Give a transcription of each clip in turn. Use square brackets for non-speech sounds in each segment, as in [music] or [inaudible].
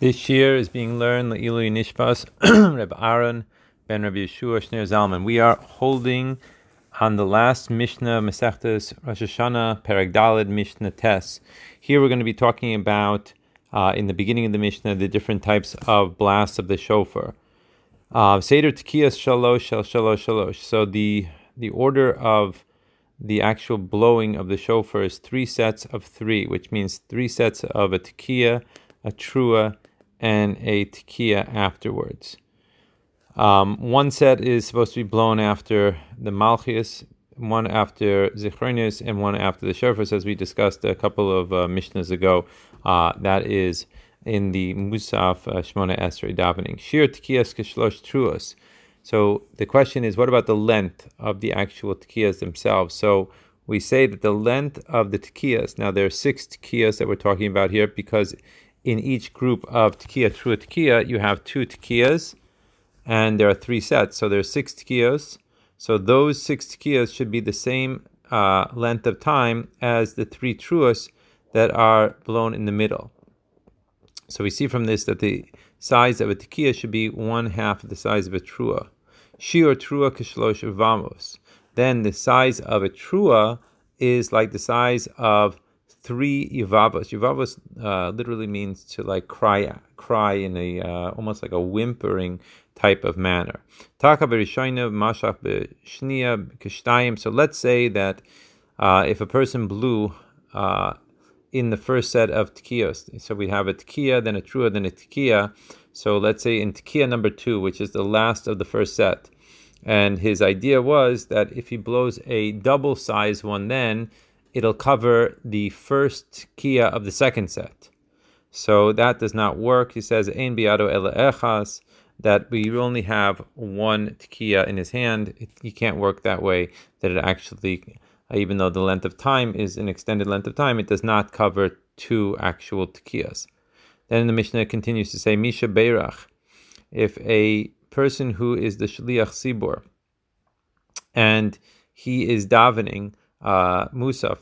This year is being learned Le'ilu Nishmas, [clears throat] Reb Aaron ben Rabbi Yeshua Shneir Zalman. We are holding on the last Mishnah Masechtas Rosh Hashanah Perek Daled Mishnah Tes. Here we're going to be talking about uh, in the beginning of the Mishnah the different types of blasts of the shofar. Uh, Seder Tekiyas Shalosh Shalosh Shalosh. So the the order of the actual blowing of the shofar is three sets of three, which means three sets of a tekiah, a trua, and a tekiah afterwards. Um, one set is supposed to be blown after the Malchus, one after Zichronius, and one after the Shofar, as we discussed a couple of uh, Mishnahs ago. Uh, that is in the Musaf uh, Shmona Esrei davening. Shiur Tekiyas Kishlosh Truos. So the question is, what about the length of the actual tekiyas themselves? So we say that the length of the tekiyas, now there are six tekiyas that we're talking about here because in each group of tekiah, true tekiah, you have two tekiyas, and there are three sets. So there's six tekiyos. So those six tekiyos should be the same uh, length of time as the three truas that are blown in the middle. So we see from this that the size of a tekiah should be one half of the size of a trua. Shiur trua kishlosh vamos. Then the size of a trua is like the size of three yivavos. Yivavos uh, literally means to like cry, cry in a uh, almost like a whimpering type of manner. Taka mashach kishtayim. So let's say that uh, if a person blew uh, in the first set of tekiyos, so we have a tekiya, then a trua, then a tekiya. So let's say in tekiya number two, which is the last of the first set, and his idea was that if he blows a double size one, then it'll cover the first kia of the second set. So that does not work. He says, Ein biado ela echas, that we only have one tekiah in his hand. It, he can't work that way, that it actually, even though the length of time is an extended length of time, it does not cover two actual tekiyahs. Then the Mishnah continues to say, Misha Beirach, if a person who is the Shliach Tzibor and he is davening, uh, Musaf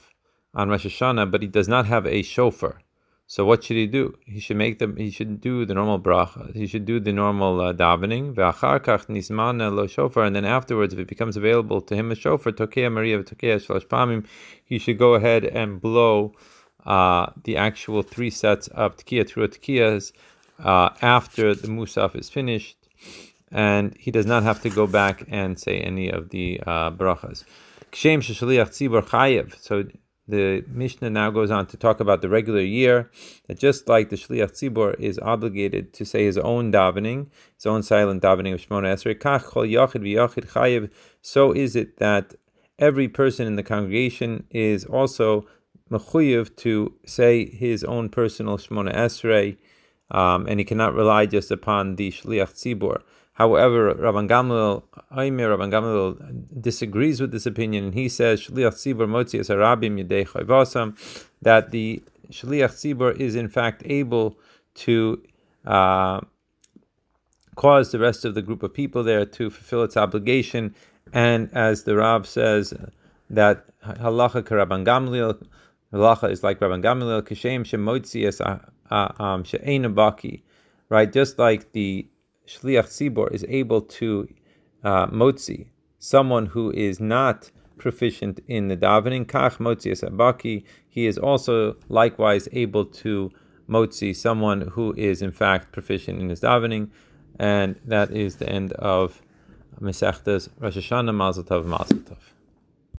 on Rosh Hashanah, but he does not have a shofar. So what should he do? He should make them. He should do the normal bracha. He should do the normal uh, davening. nismana lo shofar, and then afterwards, if it becomes available to him a shofar, tokea Maria tokea shlosh pamim, he should go ahead and blow uh, the actual three sets of tekiah, trua tekiyas, uh, after the musaf is finished, and he does not have to go back and say any of the uh, brachas. So the Mishnah now goes on to talk about the regular year, that just like the Shliach Tzibor is obligated to say his own davening, his own silent davening of Shemona Esrei, kach chol yachid v'yachid chayiv, so is it that every person in the congregation is also mechuyev to say his own personal Shemona Esrei, um, and he cannot rely just upon the Shliach Tzibor. However, Rabban Gamliel, Aimer Rabban Gamliel disagrees with this opinion, and he says Shliach Tzibur Motzi Arabim Yedei that the Shliach Tzibur is in fact able to uh, cause the rest of the group of people there to fulfill its obligation, and as the Rab says, that halacha Rabban Gamliel, halacha is like Rabban Gamliel, Kishem Shemotzi Es um, She'ena right? Just like the shliach tzibor is able to uh, motzi someone who is not proficient in the davening, kach motzi asabaki, he is also likewise able to motzi someone who is in fact proficient in his davening, and that is the end of Masechtas Rosh Hashanah Mazel Tov Mazel Tov.